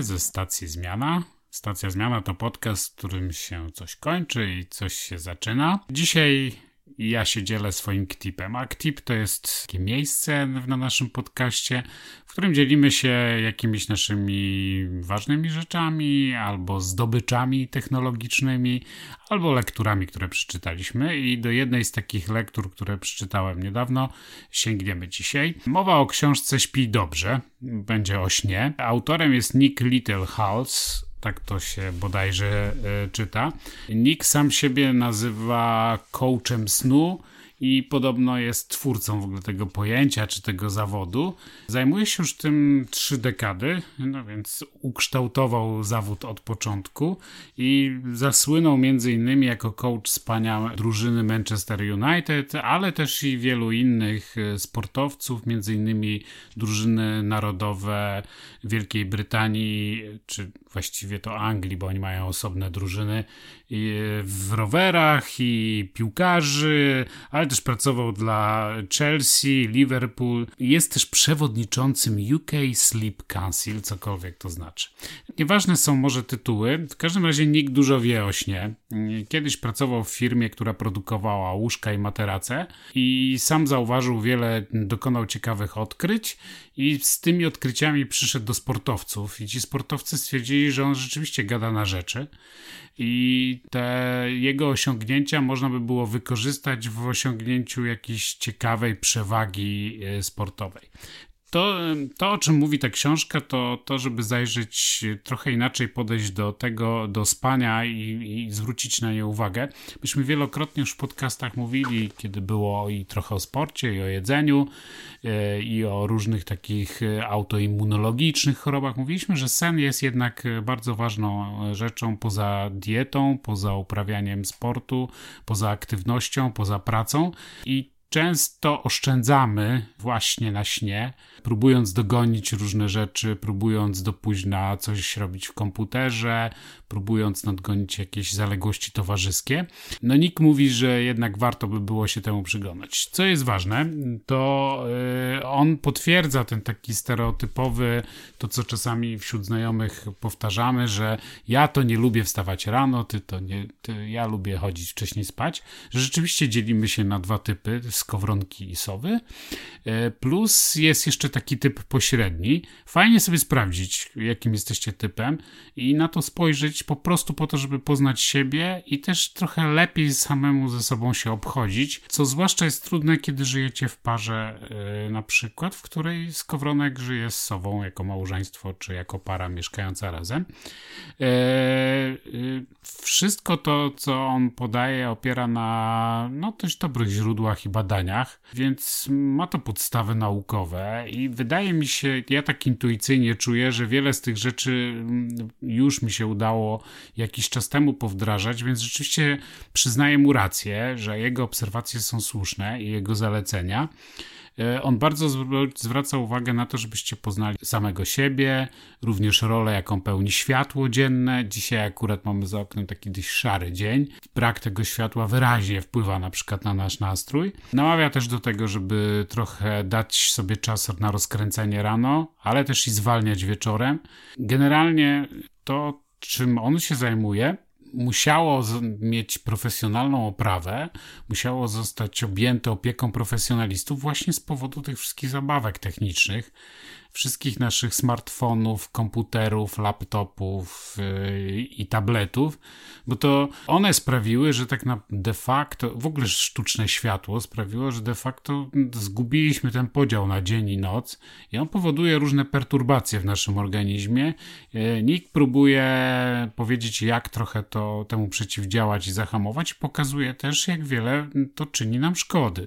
Ze stacji Zmiana. Stacja Zmiana to podcast, w którym się coś kończy i coś się zaczyna. Dzisiaj ja się dzielę swoim ktipem, a ktip to jest takie miejsce na naszym podcaście, w którym dzielimy się jakimiś naszymi ważnymi rzeczami, albo zdobyczami technologicznymi, albo lekturami, które przeczytaliśmy. I do jednej z takich lektur, które przeczytałem niedawno, sięgniemy dzisiaj. Mowa o książce Śpi dobrze, będzie o śnie. Autorem jest Nick Littlehals tak to się bodajże e, czyta. Nick sam siebie nazywa coachem snu i podobno jest twórcą w ogóle tego pojęcia czy tego zawodu. Zajmuje się już tym trzy dekady, no więc ukształtował zawód od początku i zasłynął innymi jako coach spania drużyny Manchester United, ale też i wielu innych e, sportowców, innymi drużyny narodowe Wielkiej Brytanii, czy właściwie to Anglii, bo oni mają osobne drużyny w rowerach i piłkarzy, ale też pracował dla Chelsea, Liverpool. Jest też przewodniczącym UK Sleep Council, cokolwiek to znaczy. Nieważne są może tytuły, w każdym razie nikt dużo wie o śnie. Kiedyś pracował w firmie, która produkowała łóżka i materace i sam zauważył wiele, dokonał ciekawych odkryć i z tymi odkryciami przyszedł do sportowców i ci sportowcy stwierdzili, że on rzeczywiście gada na rzeczy i te jego osiągnięcia można by było wykorzystać w osiągnięciu jakiejś ciekawej przewagi e, sportowej. To, to, o czym mówi ta książka, to to, żeby zajrzeć trochę inaczej, podejść do tego, do spania i, i, zwrócić na nie uwagę. Myśmy wielokrotnie już w podcastach mówili, kiedy było i trochę o sporcie, i o jedzeniu, e, i o różnych takich e, autoimmunologicznych chorobach. Mówiliśmy, że sen jest jednak bardzo ważną rzeczą poza dietą, poza uprawianiem sportu, poza aktywnością, poza pracą i często oszczędzamy właśnie na śnie, próbując dogonić różne rzeczy, próbując do późna coś robić w komputerze, próbując nadgonić jakieś zaległości towarzyskie. No Nick mówi, że jednak warto by było się temu przyglądać. Co jest ważne, to yy, on potwierdza ten taki stereotypowy, to co czasami wśród znajomych powtarzamy, że ja to nie lubię wstawać rano, ty to nie, ty, ja lubię chodzić wcześniej spać, że rzeczywiście dzielimy się na dwa typy, skowronki i sowy, yy, plus jest jeszcze taki typ pośredni. Fajnie sobie sprawdzić, jakim jesteście typem i na to spojrzeć po prostu po to, żeby poznać siebie i też trochę lepiej samemu ze sobą się obchodzić, co zwłaszcza jest trudne, kiedy żyjecie w parze yy, na przykład, w której skowronek żyje z sobą jako małżeństwo, czy jako para mieszkająca razem. Yy, wszystko to, co on podaje, opiera na no, dość dobrych źródłach i badaniach, więc ma to podstawy naukowe i wydaje mi się, ja tak intuicyjnie czuję, że wiele z tych rzeczy mm, już mi się udało jakiś czas temu powdrażać, więc rzeczywiście przyznaję mu rację, że jego obserwacje są słuszne i jego zalecenia. E, on bardzo zwraca uwagę na to, żebyście poznali samego siebie, również rolę, jaką pełni światło dzienne. Dzisiaj akurat mamy za oknem taki dość szary dzień. Brak tego światła wyraźnie wpływa na przykład na nasz nastrój. Namawia też do tego, żeby trochę dać sobie czas na rozkręcenie rano, ale też i zwalniać wieczorem. Generalnie to, czym on się zajmuje, musiało mieć profesjonalną oprawę, musiało zostać objęte opieką profesjonalistów właśnie z powodu tych wszystkich zabawek technicznych, wszystkich naszych smartfonów, komputerów, laptopów yy, i tabletów, bo to one sprawiły, że tak na de facto, w ogóle sztuczne światło sprawiło, że de facto zgubiliśmy ten podział na dzień i noc i on powoduje różne perturbacje w naszym organizmie. Yy, Nikt próbuje powiedzieć, jak trochę to temu przeciwdziałać i zahamować, pokazuje też, jak wiele to czyni nam szkody.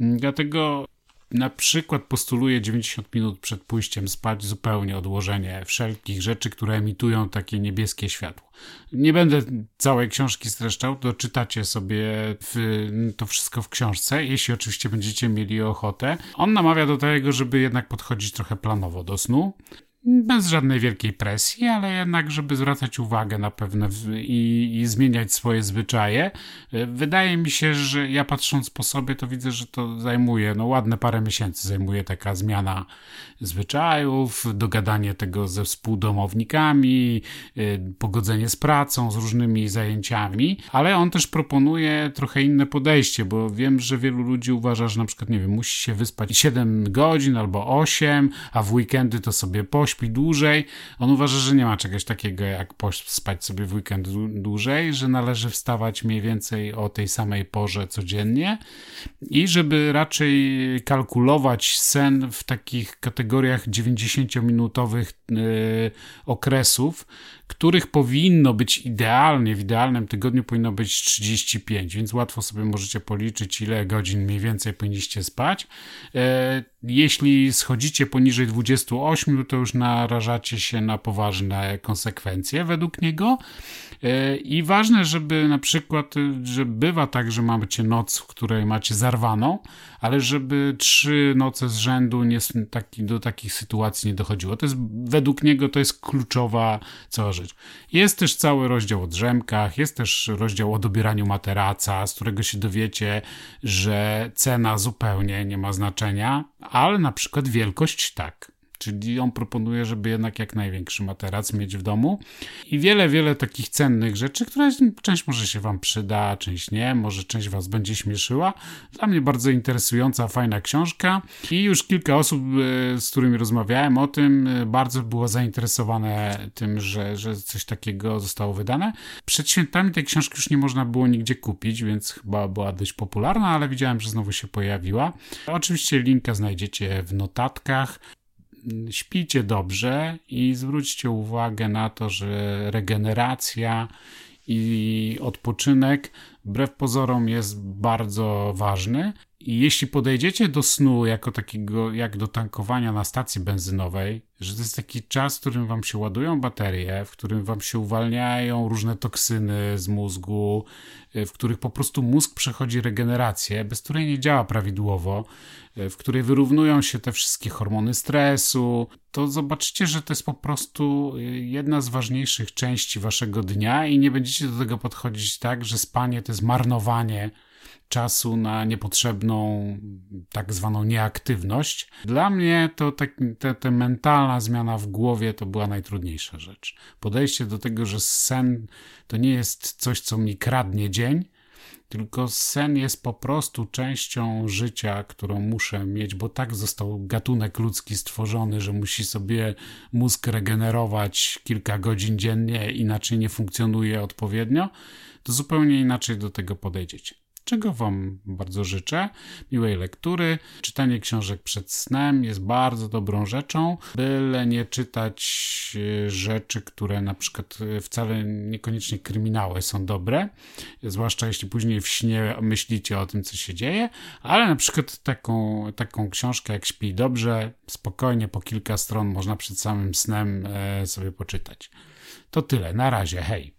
Dlatego na przykład postuluje 90 minut przed pójściem spać zupełnie odłożenie wszelkich rzeczy, które emitują takie niebieskie światło. Nie będę całej książki streszczał, doczytacie sobie w, to wszystko w książce, jeśli oczywiście będziecie mieli ochotę. On namawia do tego, żeby jednak podchodzić trochę planowo do snu. Bez żadnej wielkiej presji, ale jednak, żeby zwracać uwagę na pewne i, i, zmieniać swoje zwyczaje. E, wydaje mi się, że ja patrząc po sobie, to widzę, że to zajmuje, no ładne parę miesięcy zajmuje taka zmiana zwyczajów, dogadanie tego ze współdomownikami, e, pogodzenie z pracą, z różnymi zajęciami, ale on też proponuje trochę inne podejście, bo wiem, że wielu ludzi uważa, że na przykład, nie wiem, musi się wyspać 7 godzin albo 8, a w weekendy to sobie pośpi pośpi dłużej. On uważa, że nie ma czegoś takiego jak spać sobie w weekend dłużej, że należy wstawać mniej więcej o tej samej porze codziennie i żeby raczej kalkulować sen w takich kategoriach 90-minutowych yy, okresów, których powinno być idealnie, w idealnym tygodniu powinno być 35, więc łatwo sobie możecie policzyć, ile godzin mniej więcej powinniście spać. E, jeśli schodzicie poniżej 28, to już narażacie się na poważne konsekwencje według niego. E, I ważne, żeby na przykład, że bywa tak, że macie noc, w której macie zarwaną, ale żeby trzy noce z rzędu nie, taki, do takich sytuacji nie dochodziło. To jest według niego to jest kluczowa cała rzecz. Jest też cały rozdział o drzemkach, jest też rozdział o dobieraniu materaca, z którego się dowiecie, że cena zupełnie nie ma znaczenia, ale na przykład wielkość tak. Czyli on proponuje, żeby jednak jak największy materac mieć w domu. I wiele, wiele takich cennych rzeczy, które część może się Wam przyda, część nie, może część Was będzie śmieszyła. Dla mnie bardzo interesująca, fajna książka. I już kilka osób, e, z którymi rozmawiałem o tym, e, bardzo było zainteresowane tym, że, że coś takiego zostało wydane. Przed świętami tej książki już nie można było nigdzie kupić, więc chyba była dość popularna, ale widziałem, że znowu się pojawiła. Oczywiście linka znajdziecie w notatkach śpijcie dobrze i zwróćcie uwagę na to, że regeneracja i odpoczynek wbrew pozorom jest bardzo ważny. I jeśli podejdziecie do snu jako takiego, jak do tankowania na stacji benzynowej, że to jest taki czas, w którym wam się ładują baterie, w którym wam się uwalniają różne toksyny z mózgu, w których po prostu mózg przechodzi regenerację, bez której nie działa prawidłowo, w której wyrównują się te wszystkie hormony stresu, to zobaczcie, że to jest po prostu jedna z ważniejszych części waszego dnia i nie będziecie do tego podchodzić tak, że spanie to jest marnowanie czasu na niepotrzebną, tak zwaną nieaktywność. Dla mnie to tak, te, te mentalna zmiana w głowie to była najtrudniejsza rzecz. Podejście do tego, że sen to nie jest coś, co mi kradnie dzień, tylko sen jest po prostu częścią życia, którą muszę mieć, bo tak został gatunek ludzki stworzony, że musi sobie mózg regenerować kilka godzin dziennie, inaczej nie funkcjonuje odpowiednio, to zupełnie inaczej do tego podejdziecie czego Wam bardzo życzę. Miłej lektury. Czytanie książek przed snem jest bardzo dobrą rzeczą, byle nie czytać e, rzeczy, które na przykład e, wcale niekoniecznie kryminały są dobre, zwłaszcza jeśli później w śnie myślicie o tym, co się dzieje, ale na przykład taką, taką książkę jak Śpi dobrze, spokojnie po kilka stron można przed samym snem e, sobie poczytać. To tyle, na razie, hej.